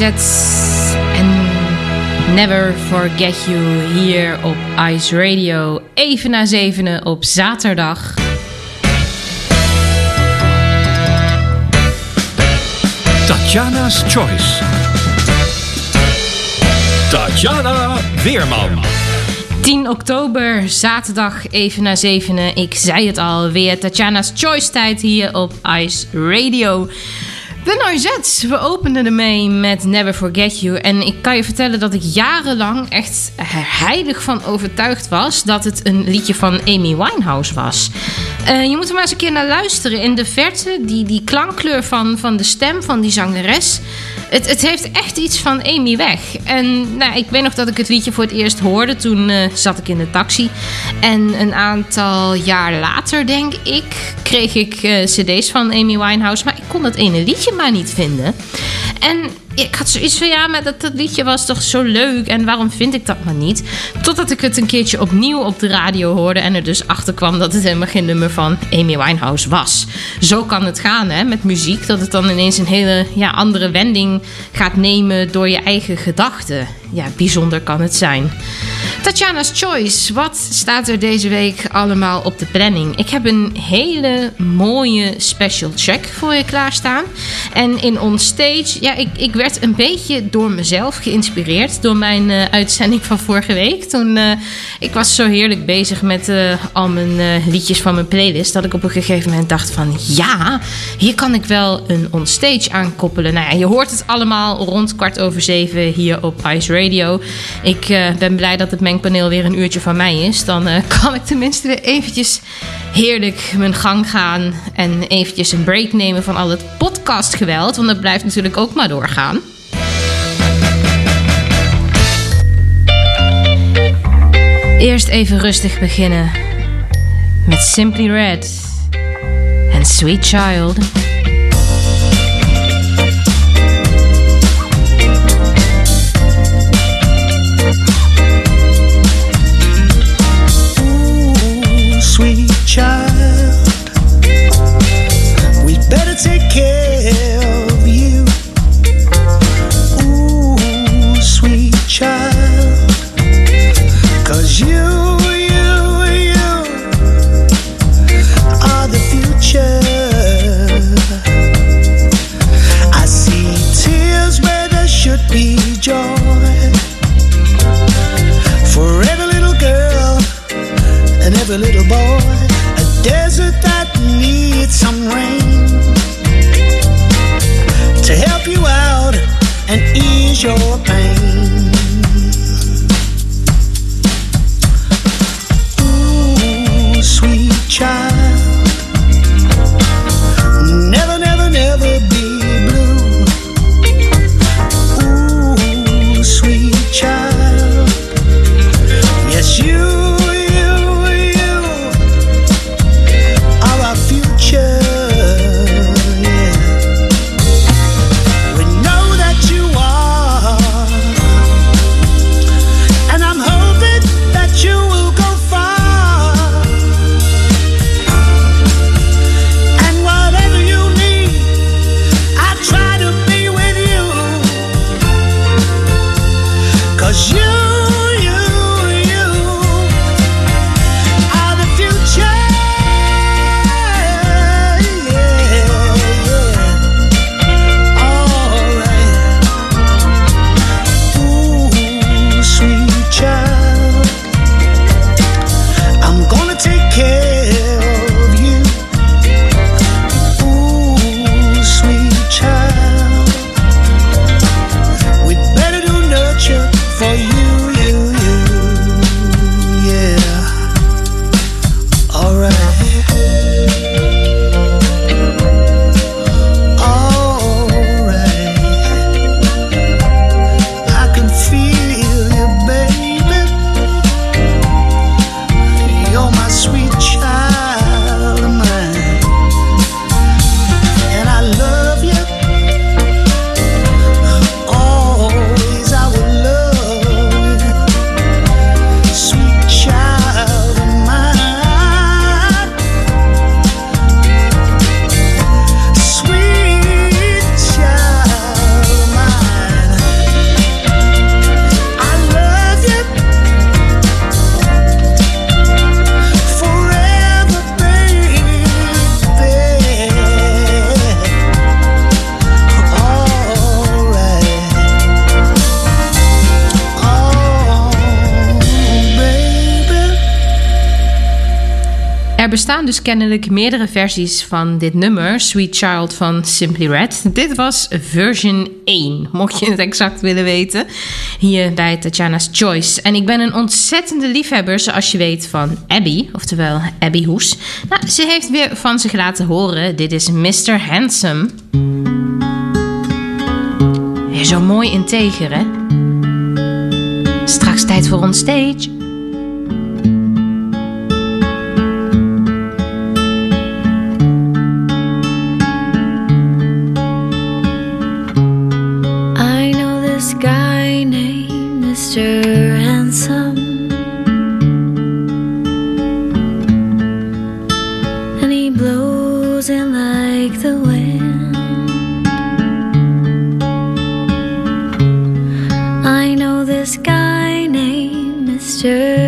En Never Forget You hier op Ice Radio. Even na zevenen op zaterdag. Tatjana's Choice. Tatjana Weerman. 10 oktober, zaterdag, even na zevenen. Ik zei het al, weer Tatjana's Choice tijd hier op Ice Radio. De Noisettes, we openden ermee met Never Forget You. En ik kan je vertellen dat ik jarenlang echt heilig van overtuigd was... dat het een liedje van Amy Winehouse was. Eh, je moet er maar eens een keer naar luisteren. In de verte, die, die klankkleur van, van de stem van die zangeres... Het, het heeft echt iets van Amy weg. En nou, ik weet nog dat ik het liedje voor het eerst hoorde. Toen eh, zat ik in de taxi. En een aantal jaar later, denk ik, kreeg ik eh, cd's van Amy Winehouse. Maar ik kon dat ene liedje maar niet vinden. En ik had zoiets van, ja, maar dat, dat liedje was toch zo leuk. En waarom vind ik dat maar niet? Totdat ik het een keertje opnieuw op de radio hoorde. En er dus achter kwam dat het helemaal geen nummer van Amy Winehouse was. Zo kan het gaan, hè, met muziek. Dat het dan ineens een hele ja, andere wending gaat nemen door je eigen gedachten. Ja, bijzonder kan het zijn. Tatjana's Choice, wat staat er deze week allemaal op de planning? Ik heb een hele mooie special check voor je klaarstaan. En in onstage, ja, ik, ik werd een beetje door mezelf geïnspireerd door mijn eh, uitzending van vorige week. Toen eh, ik was zo heerlijk bezig met eh, al mijn liedjes van mijn playlist, dat ik op een gegeven moment dacht van ja, hier kan ik wel een onstage aankoppelen. Nou ja, je hoort het allemaal rond kwart over zeven hier op Ice Radio. Ik eh, ben blij dat het mengpaneel weer een uurtje van mij is. Dan eh, kan ik tenminste weer eventjes heerlijk mijn gang gaan en eventjes een break nemen van al het podcastgeweld, want dat blijft natuurlijk ook maar doorgaan. Eerst even rustig beginnen met Simply Red en Sweet Child. Dus kennelijk meerdere versies van dit nummer, Sweet Child van Simply Red. Dit was version 1, mocht je het exact willen weten, hier bij Tatjana's Choice. En ik ben een ontzettende liefhebber, zoals je weet, van Abby, oftewel Abby Hoes. Nou, ze heeft weer van zich laten horen, dit is Mr. Handsome. Zo mooi integer, hè? Straks tijd voor ons stage. future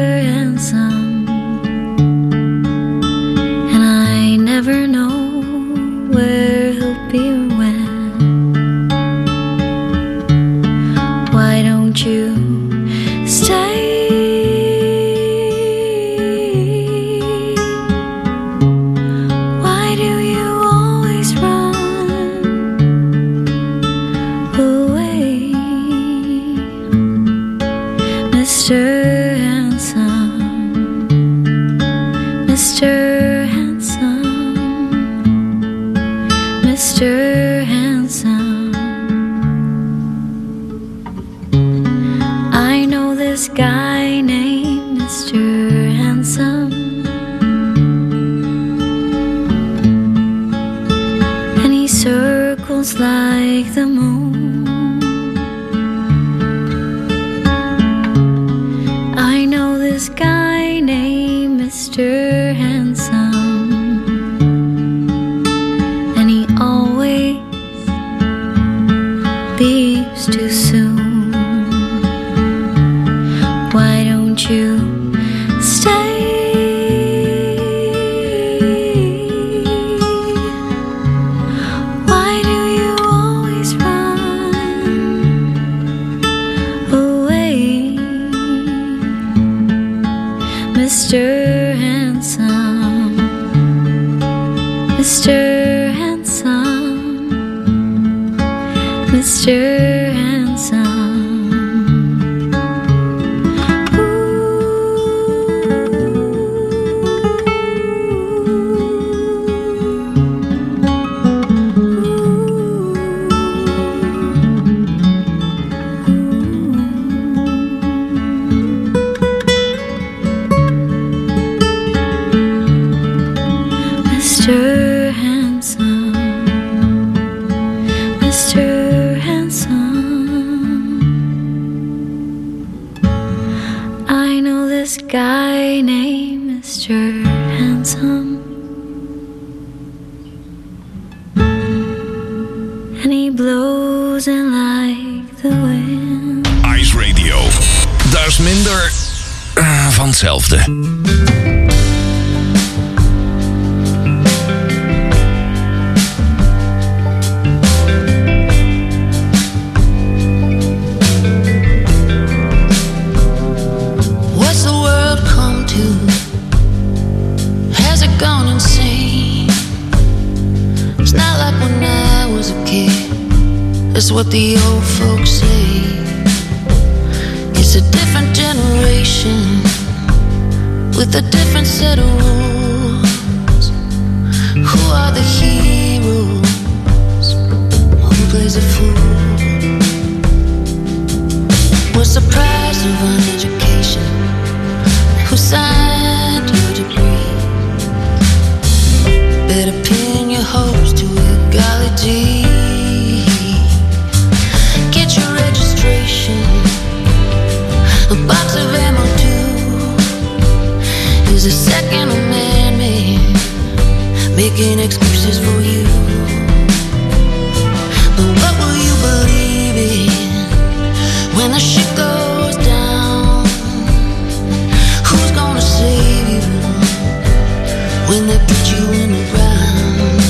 when they put you in a round.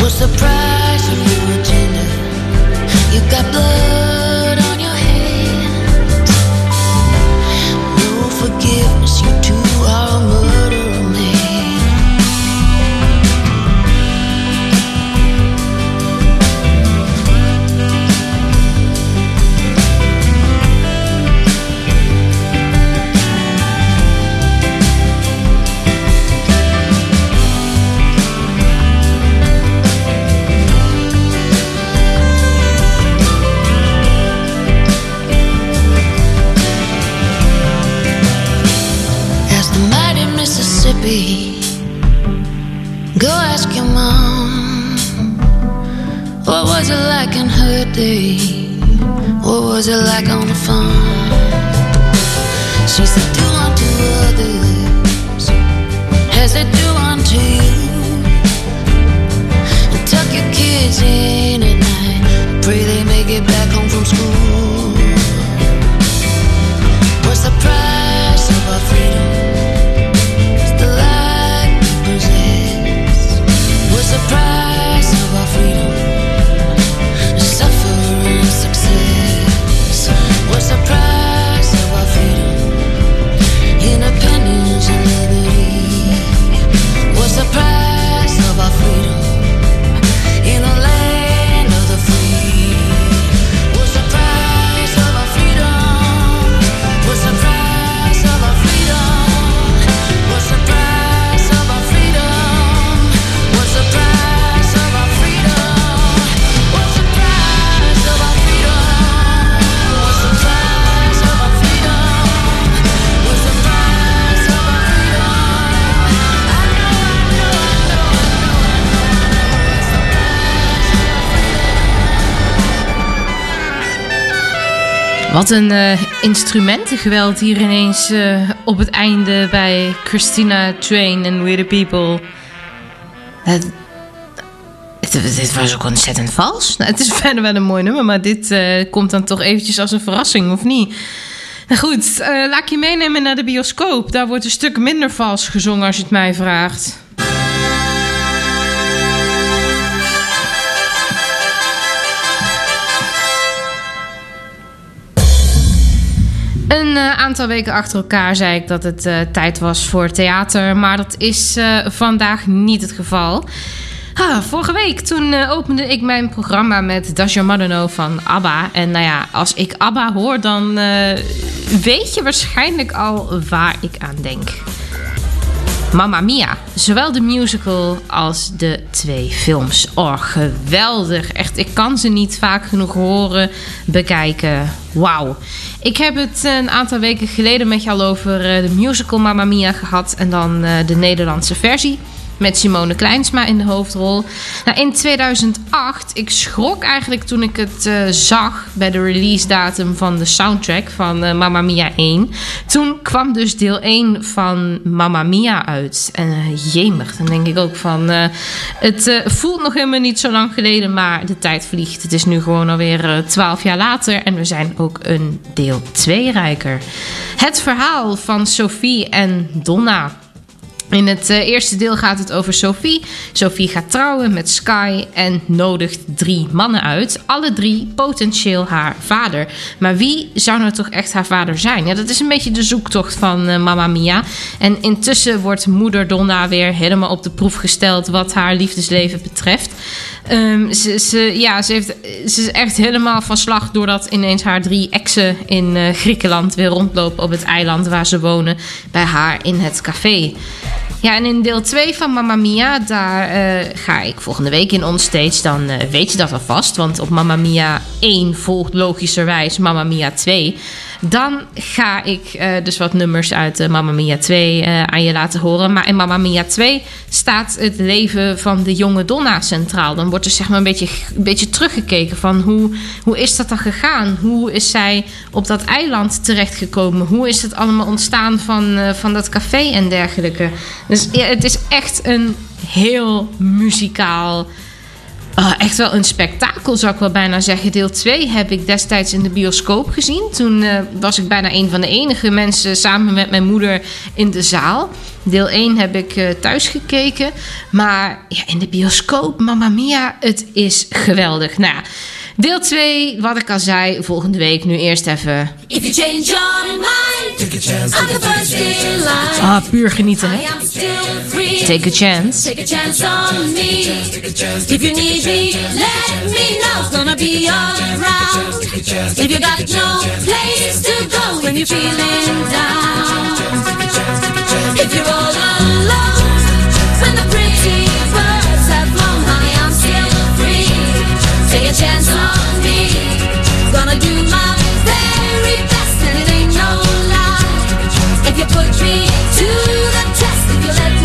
What's the price? Wat een eh, instrumentengeweld hier ineens eh, op het einde bij Christina Train en We The People. Dit was ook ontzettend vals. Nou, het is verder wel een mooi nummer, maar dit eh, komt dan toch eventjes als een verrassing, of niet? Nou goed, laat ik je meenemen naar de bioscoop. Daar wordt een stuk minder vals gezongen als je het mij vraagt. Aantal weken achter elkaar zei ik dat het eh, tijd was voor theater, maar dat is eh, vandaag niet het geval. Vorige week toen eh, opende ik mijn programma met Mother Know van ABBA. En nou ja, als ik ABBA hoor, dan eh, weet je waarschijnlijk al waar ik aan denk. Mamma Mia. Zowel de musical als de twee films. Oh, geweldig. Echt, ik kan ze niet vaak genoeg horen, bekijken. Wauw. Ik heb het een aantal weken geleden met al over eh, de musical Mamma Mia gehad. En dan eh, de Nederlandse versie. Met Simone Kleinsma in de hoofdrol. Nou, in 2008, ik schrok eigenlijk toen ik het eh, zag bij de release datum van de soundtrack van eh, Mamma Mia 1. Toen kwam dus deel 1 van Mamma Mia uit. En uh, jemig, dan denk ik ook van... eh, het eh, voelt nog helemaal niet zo lang geleden, maar de tijd vliegt. Het is nu gewoon alweer 12 jaar later en we zijn ook een deel 2 rijker. Het verhaal van Sophie en Donna... In het eh, eerste deel gaat het over Sophie. Sophie gaat trouwen met Sky en nodigt drie mannen uit. Alle drie potentieel haar vader. Maar wie zou nou toch echt haar vader zijn? Ja, dat is een beetje de zoektocht van eh, Mamma Mia. En intussen wordt moeder Donna weer helemaal op de proef gesteld wat haar liefdesleven betreft. Ehm, ze, ze, ja, ze, heeft, ze is echt helemaal van slag doordat ineens haar drie exen in eh, Griekenland weer rondlopen op het eiland waar ze wonen. Bij haar in het café. Ja, en in deel 2 van Mamma Mia, daar eh, ga ik volgende week in onstage. Dan eh, weet je dat alvast, want op Mamma Mia 1 volgt logischerwijs Mamma Mia 2. Dan ga ik eh, dus wat nummers uit eh, Mamma Mia 2 eh, aan je laten horen. Maar in Mamma Mia 2 staat het leven van de jonge Donna centraal. Dan wordt er zeg maar een beetje, een beetje teruggekeken van hoe, hoe is dat dan gegaan? Hoe is zij op dat eiland terechtgekomen? Hoe is het allemaal ontstaan van, van dat café en dergelijke? Dus ja, het is echt een heel muzikaal... Uh, echt wel een spektakel, zou ik wel bijna zeggen. Deel 2 heb ik destijds in de bioscoop gezien. Toen uh, was ik bijna een van de enige mensen samen met mijn moeder in de zaal. Deel 1 heb ik uh, thuis gekeken. Maar ja, in de bioscoop, mamma mia, het is geweldig. Nou, deel 2, wat ik al zei, volgende week. Nu eerst even... If you change your mind, take a chance. I'm the first in line. Ah, puur genieten, I hè? am still free. Take a chance. Take a chance on me. If you need me, let me know. It's gonna be around. If you got no place to go when you're feeling down. If you're all alone, when the chance on me. Gonna do my very best, and it ain't no lie. If you put me to the test, if you let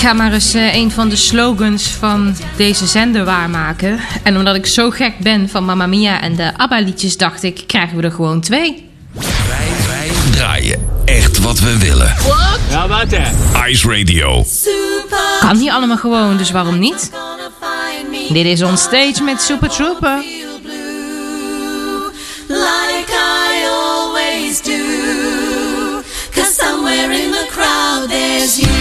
ga maar eens uh, een van de slogans van deze zender waarmaken. En omdat ik zo gek ben van Mamma Mia en de ABBA-liedjes, dacht ik, krijgen we er gewoon twee. Wij, wij draaien echt wat we willen. What? Ja, wat hè? Ice Radio. Super. Kan hier allemaal gewoon, dus waarom niet? Dit is ons Stage met Super Trooper. Like I always do. Cause somewhere in the crowd there's you.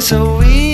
so easy.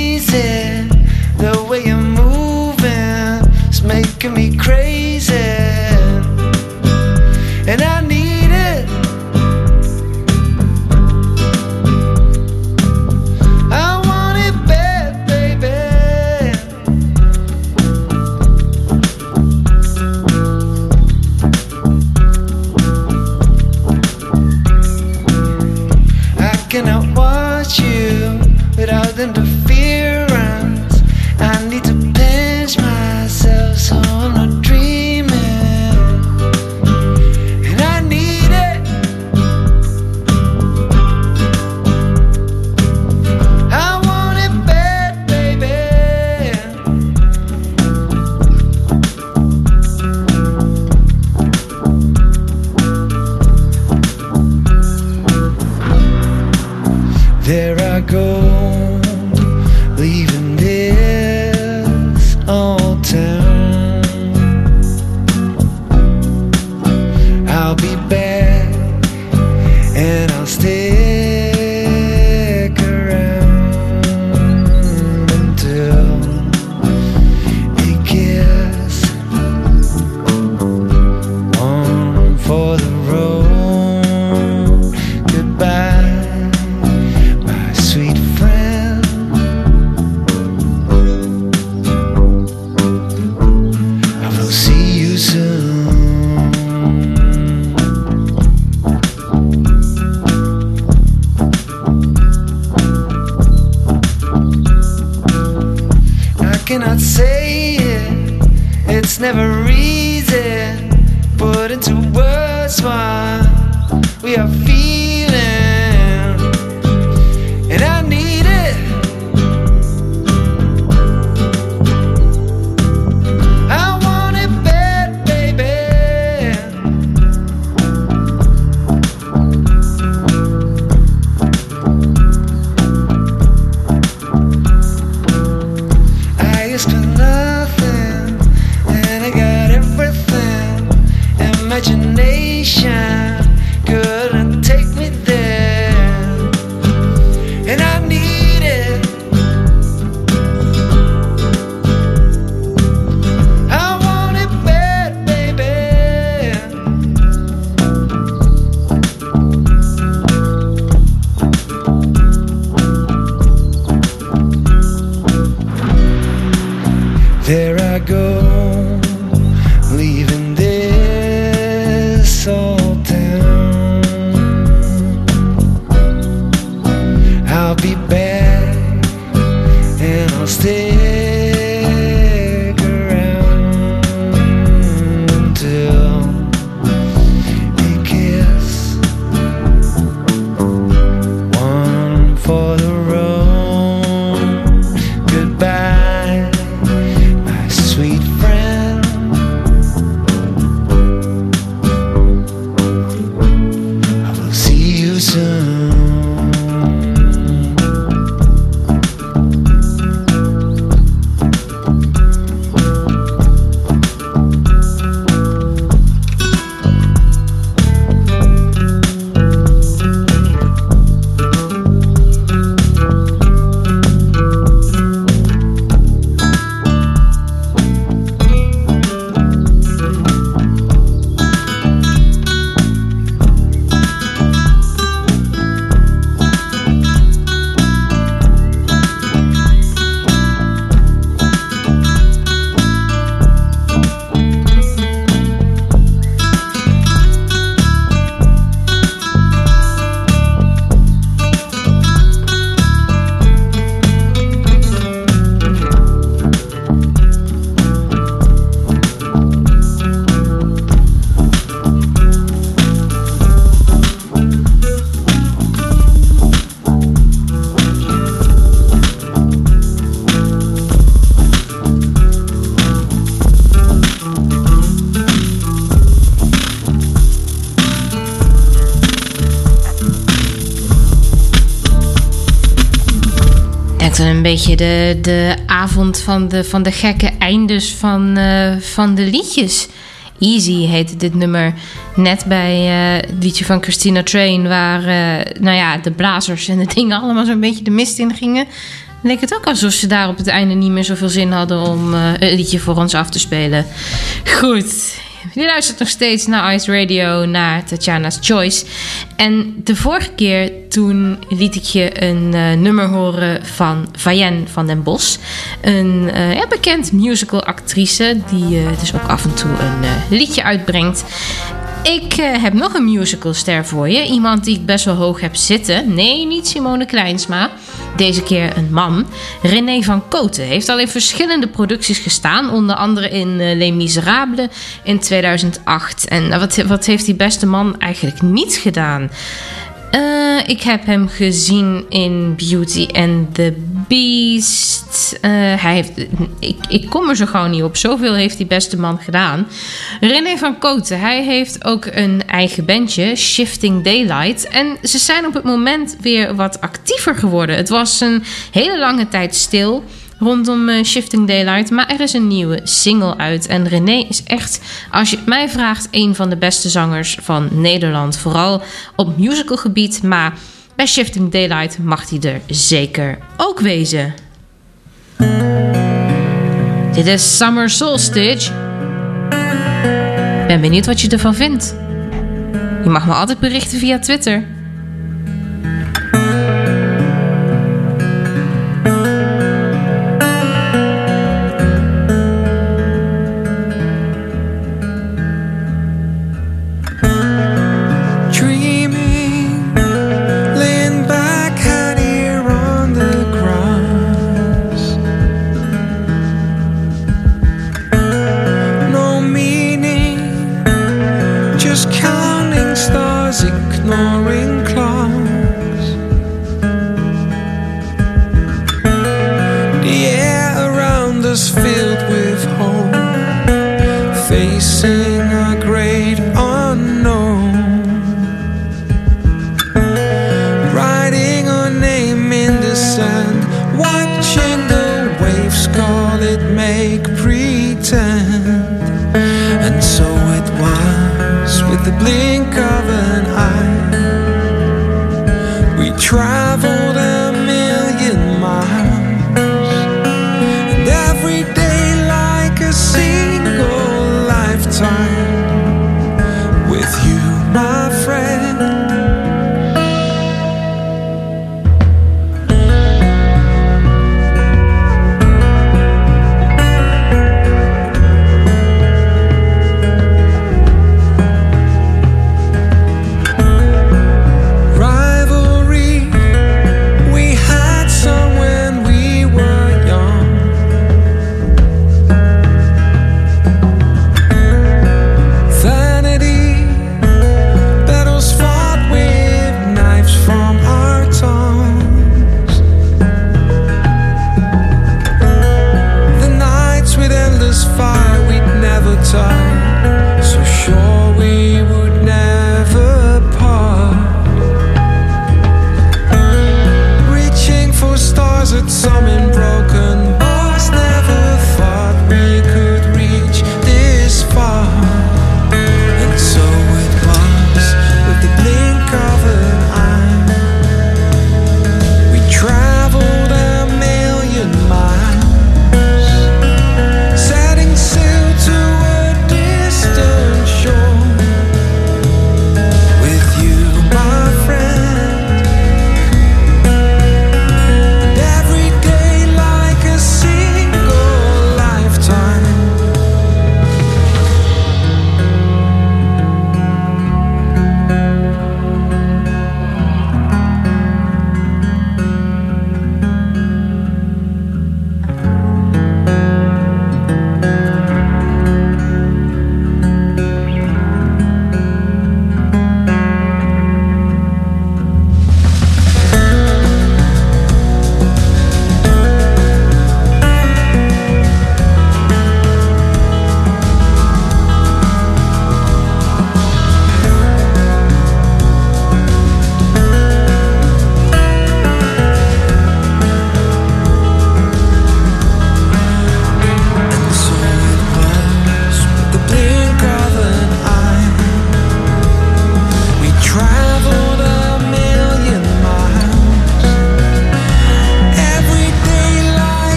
It's never easy. Put into words what we are feeling. Een beetje de, de avond van de, van de gekke eindes van, eh, van de liedjes. Easy heette dit nummer. Net bij eh, het liedje van Christina Train, waar eh, nou ja, de blazers en de dingen allemaal zo'n beetje de mist in gingen. leek het ook alsof ze daar op het einde niet meer zoveel zin hadden om eh, een liedje voor ons af te spelen. Goed. Je luistert nog steeds naar Ice Radio, naar Tatjana's Choice. En de vorige keer toen liet ik je een eh, nummer horen van Vayen van den Bos. Een eh, ja, bekend musical actrice die eh, dus ook af en toe een liedje uitbrengt. Ik eh, heb nog een musicalster voor je. Iemand die ik best wel hoog heb zitten. Nee, niet Simone Kleinsma. Deze keer een man. René van Koten heeft al in verschillende producties gestaan. Onder andere in eh, Les Miserables in 2008. En nou, wat, wat heeft die beste man eigenlijk niet gedaan? Eh, ik heb hem gezien in Beauty and the Beast. Eh, hij heeft, ik, ik kom er zo gauw niet op. Zoveel heeft die beste man gedaan. René van Koten, hij heeft ook een eigen bandje, Shifting Daylight. En ze zijn op het moment weer wat actiever geworden. Het was een hele lange tijd stil rondom eh, Shifting Daylight. Maar er is een nieuwe single uit. En René is echt, als je het mij vraagt, een van de beste zangers van Nederland. Vooral op musicalgebied. Maar bij Shifting Daylight mag hij er zeker ook wezen. Dit is Summer Solstice. Ben benieuwd wat je ervan vindt. Je mag me altijd berichten via Twitter.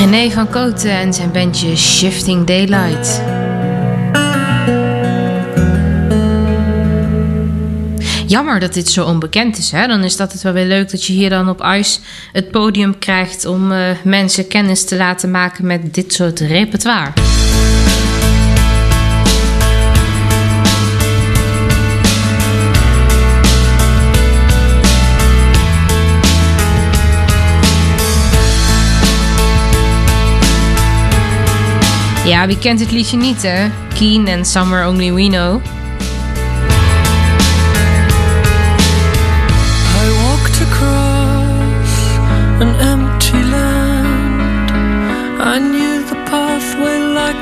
René van Koten en zijn bandje Shifting Daylight. Jammer dat dit zo onbekend is. Hè? Dan is dat het wel weer leuk dat je hier dan op ICE het podium krijgt om eh, mensen kennis te laten maken met dit soort repertoire. Ja, wie kent het liedje niet, hè? Keen en Summer Only We Know.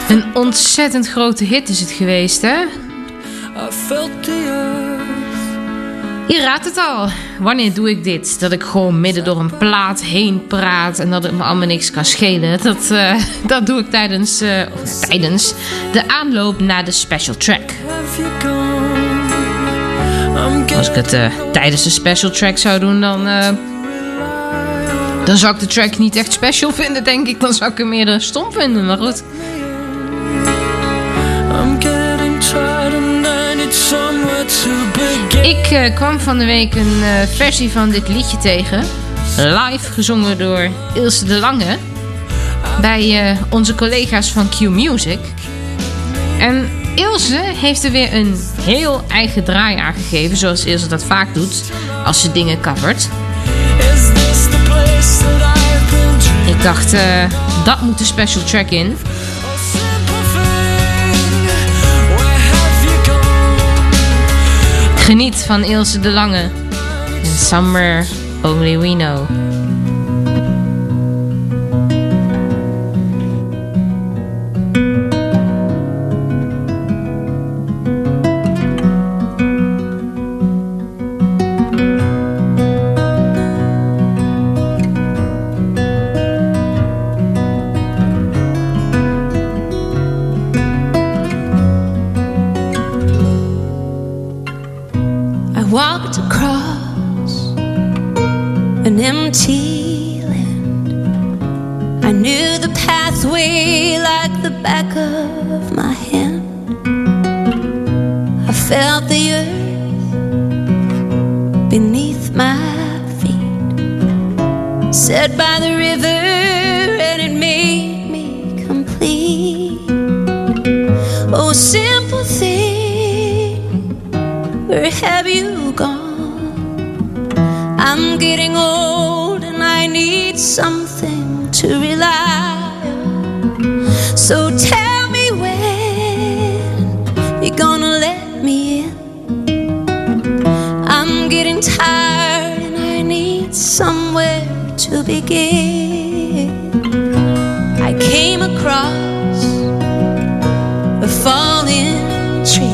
Een ontzettend grote hit is het geweest, hè? I felt the. Je raadt het al. Wanneer doe ik dit? Dat ik gewoon midden door een plaat heen praat en dat het me allemaal niks kan schelen. Dat, eh, dat doe ik tijdens, eh, tijdens de aanloop naar de special track. Als ik het eh, tijdens de special track zou doen, dan, dan zou ik de track niet echt special vinden, denk ik. Dan zou ik hem eerder stom vinden, maar goed. I'm Ik eh, kwam van de week een eh, versie van dit liedje tegen. Live gezongen door Ilse de Lange. Bij eh, onze collega's van Q Music. En Ilse heeft er weer een heel eigen draai aan gegeven. Zoals Ilse dat vaak doet als ze dingen covert. Ik dacht, dat moet de special track in. Geniet van Ilse de Lange. En Summer Only We Know. Set by the river, and it made me complete. Oh, simple thing. Where have you I came across a fallen tree.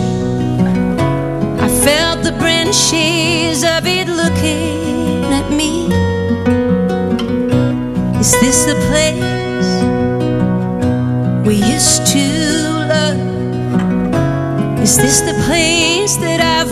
I felt the branches of it looking at me. Is this the place we used to love? Is this the place that I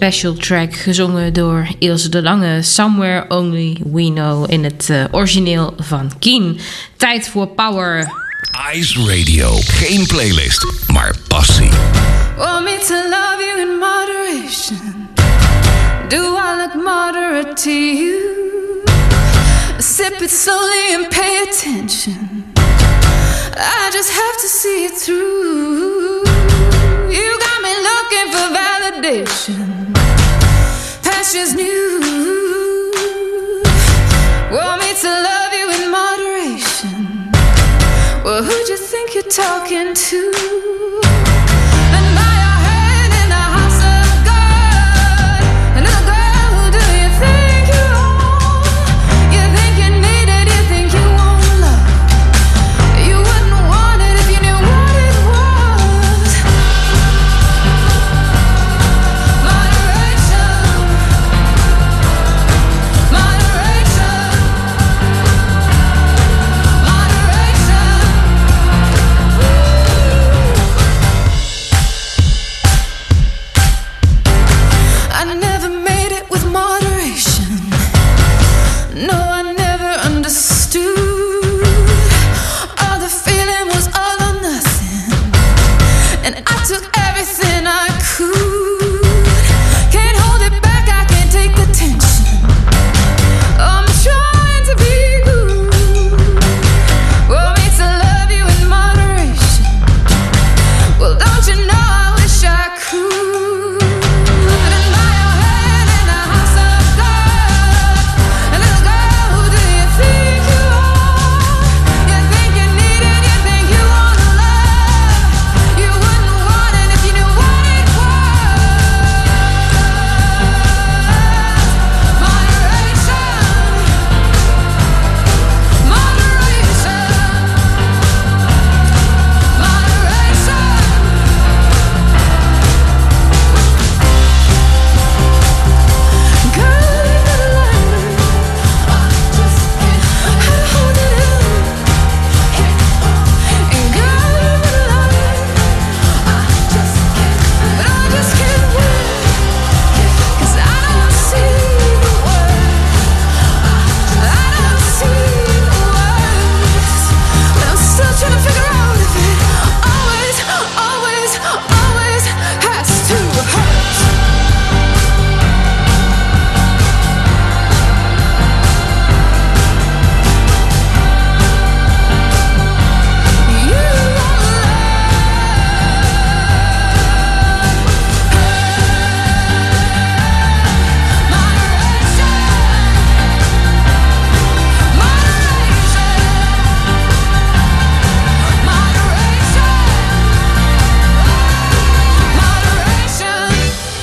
special track gezongen door Ilse de Lange. Somewhere Only We Know in het uh, origineel van Keen. Tijd voor Power. Ice Radio. Geen playlist, maar passie. Want me to love you in moderation. Do I look moderate to you? Sip it slowly and pay attention. I just have talking to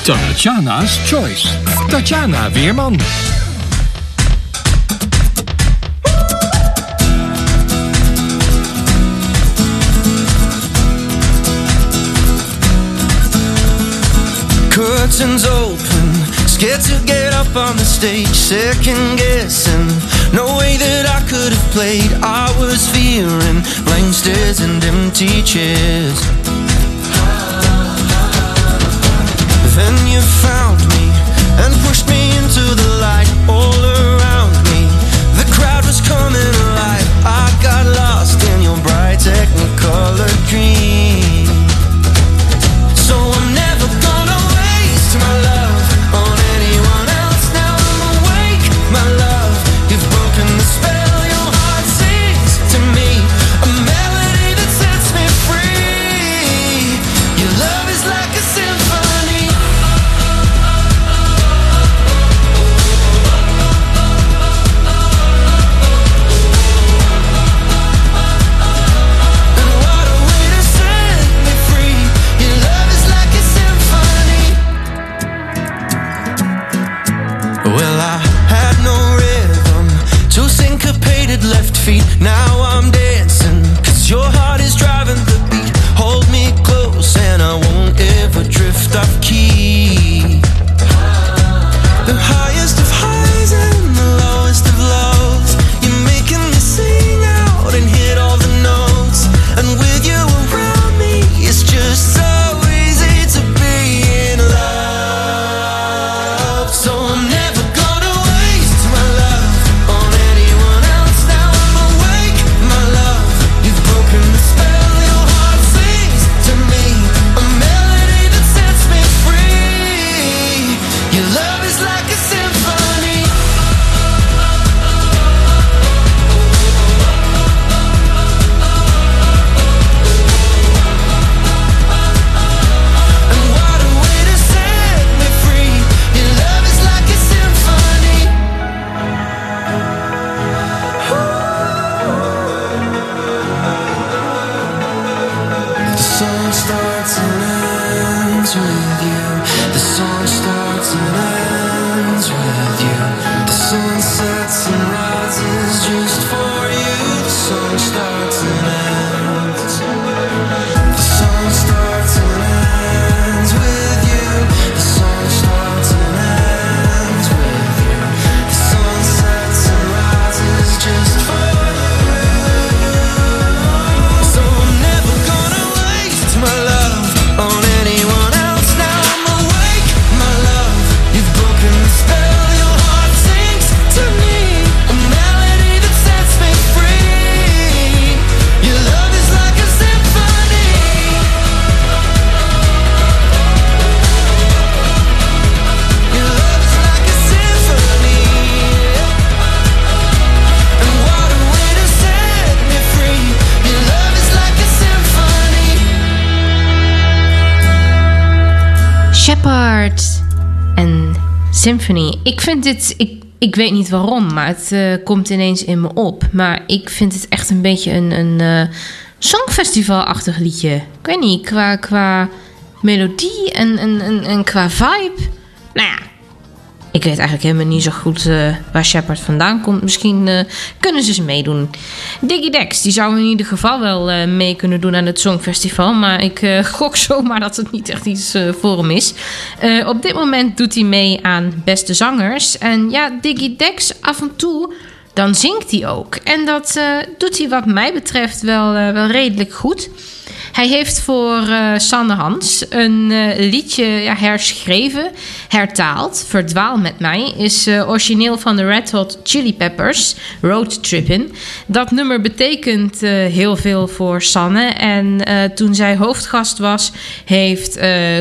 Tatjana's Choice. Tatjana Weerman. Curtains open, scared to get up on the stage, second guessing. No way that I could have played. I was fearing blank stares and empty chairs. Then you found me and pushed me into the light. All around Symphony. Ik vind dit... Ik, ik weet niet waarom, maar het eh, komt ineens in me op. Maar ik vind het echt een beetje een, een eh, songfestival-achtig liedje. Ik weet niet, qua, qua melodie en, en, en, en qua vibe. Nou ja, ik weet eigenlijk helemaal niet zo goed eh, waar Shepard vandaan komt. Misschien eh, kunnen ze eens meedoen. Diggy Dex, die zou in ieder geval wel eh, mee kunnen doen aan het Songfestival. Maar ik gok zomaar dat het niet echt iets voor hem is. Op dit moment doet hij mee aan Beste Zangers. En ja, Diggy Dex af en toe... Dan zingt hij ook. En dat doet hij wat mij betreft wel, wel redelijk goed. Hij heeft voor eh, Sanne Hans een eh, liedje ja, herschreven, hertaald. Verdwaal met mij is eh, origineel van de Red Hot Chili Peppers, Road Trippin'. Dat nummer betekent heel veel voor Sanne. En toen zij hoofdgast was, heeft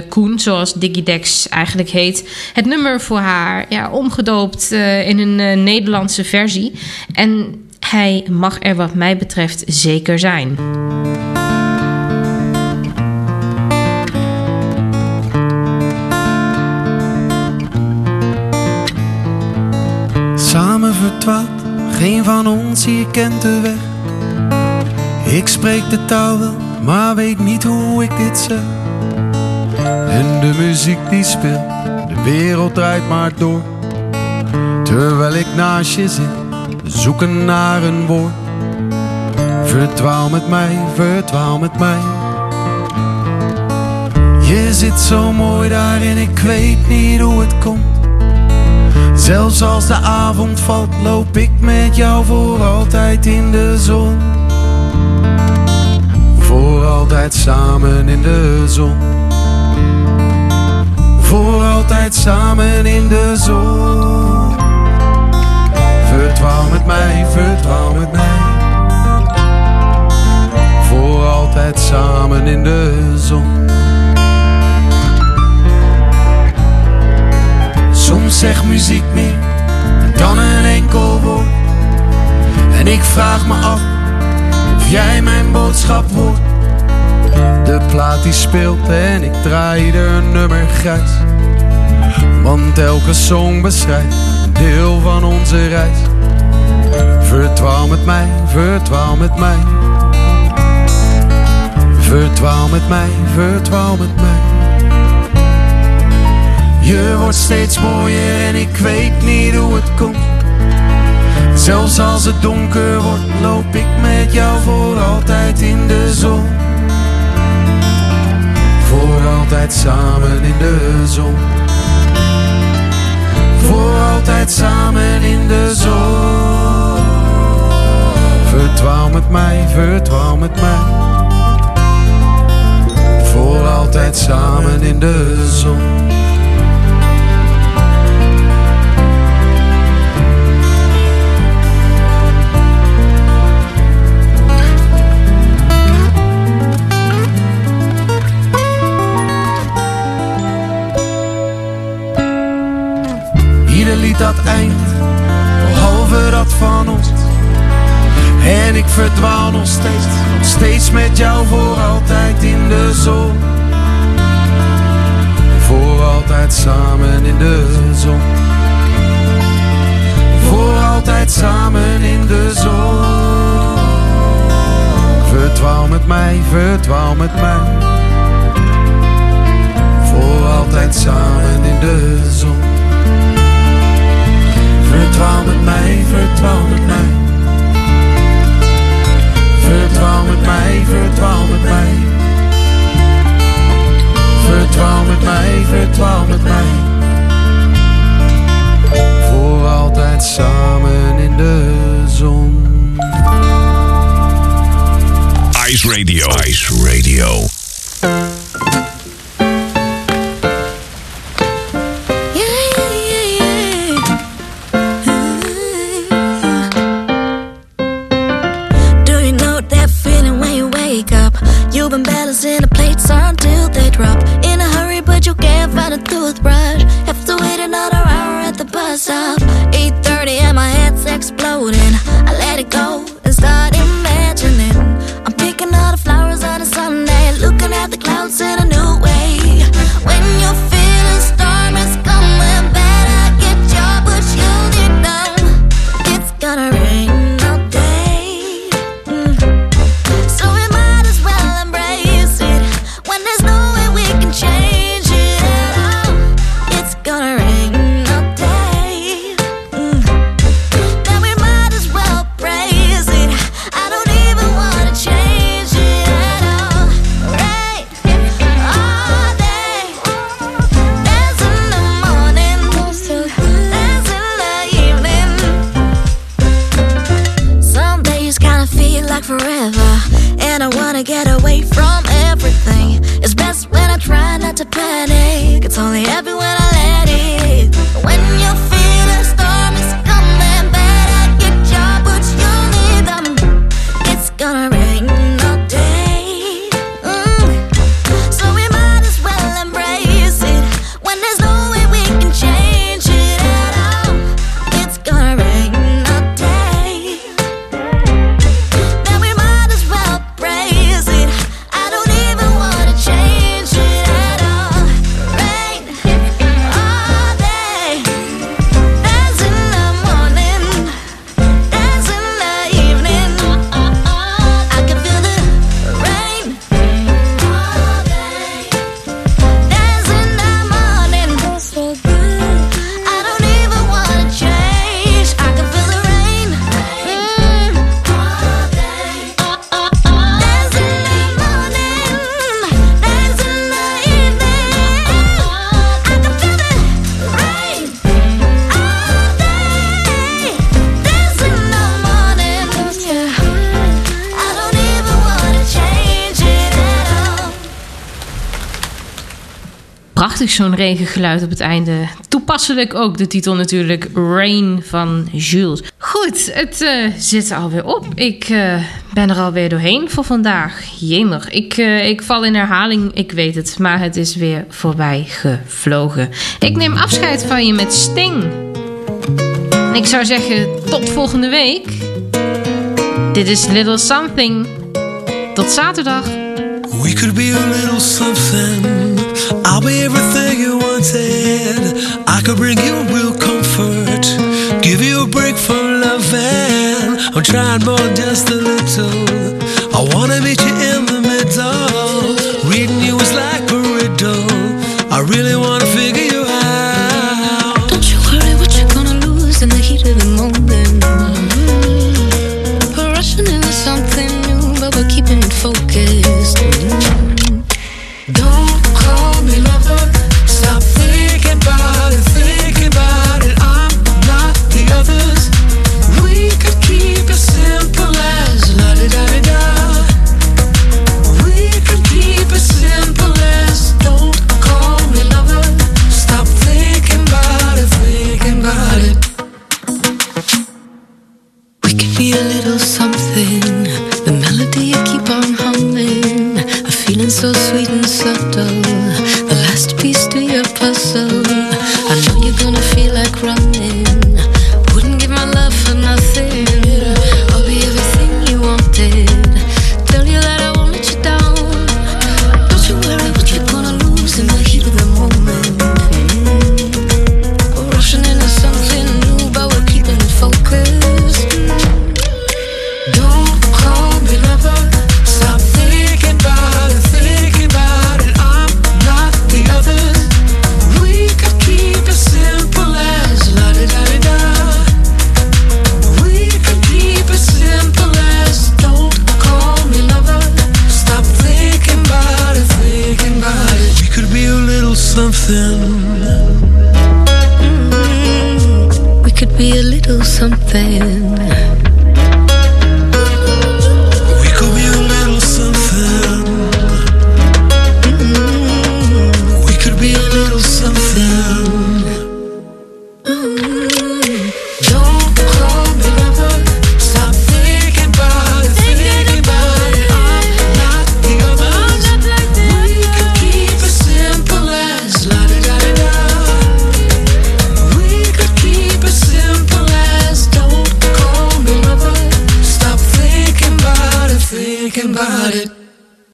Koen, zoals Diggy eigenlijk heet, het nummer voor haar ja, omgedoopt in een Nederlandse versie. En hij mag er wat mij betreft zeker zijn. Verdwaald, geen van ons hier kent de weg. Ik spreek de taal wel, maar weet niet hoe ik dit zeg. En de muziek die speelt, wereld draait maar door. Terwijl ik naast je zit, zoeken naar een woord. Verdwaal met mij, verdwaal met mij. Je zit zo mooi daar en ik weet niet hoe het komt. Zelfs als de avond valt, loop ik met jou voor altijd in de zon. Voor altijd samen in de zon. Voor altijd samen in de zon. Verdwaal met mij, verdwaal met mij. Voor altijd samen in de zon. Muziek meer dan een enkel woord. En ik vraag me af of jij mijn boodschap hoort. De plaat die speelt en ik draai er nummer grijs. Want elke song beschrijft een deel van onze reis. Verdwaal met mij, verdwaal met mij. Verdwaal met mij, verdwaal met mij. Je wordt steeds mooier en ik weet niet hoe het komt. Zelfs als het donker wordt, loop ik met jou voor altijd in de zon. Voor altijd samen in de zon. Voor altijd samen in de zon. Verdwaal met mij, verdwaal met mij. Voor altijd samen in de zon. Ieder lied dat eindigt, behalve dat van ons. En ik verdwaal nog steeds, nog steeds met jou voor altijd in de zon. Voor altijd samen in de zon. Voor altijd samen in de zon. Verdwaal met mij, verdwaal met mij. Voor altijd samen in de zon. Verdwaal met mij, verdwaal met mij. Zo'n regengeluid op het einde. Toepasselijk ook de titel natuurlijk Rain van Jules. Goed, het eh, zit er alweer op. Ik eh, ben er alweer doorheen voor vandaag. Jemig, ik, eh, ik val in herhaling, ik weet het. Maar het is weer voorbij gevlogen. Ik neem afscheid van je met Sting. Ik zou zeggen, tot volgende week. Dit is Little Something. Tot zaterdag. We could be a little something. I'll be everything you wanted. I could bring you real comfort. Give you a break from loving. I'm trying more just a little. I wanna meet you in the middle. Reading you is like a riddle. I really wanna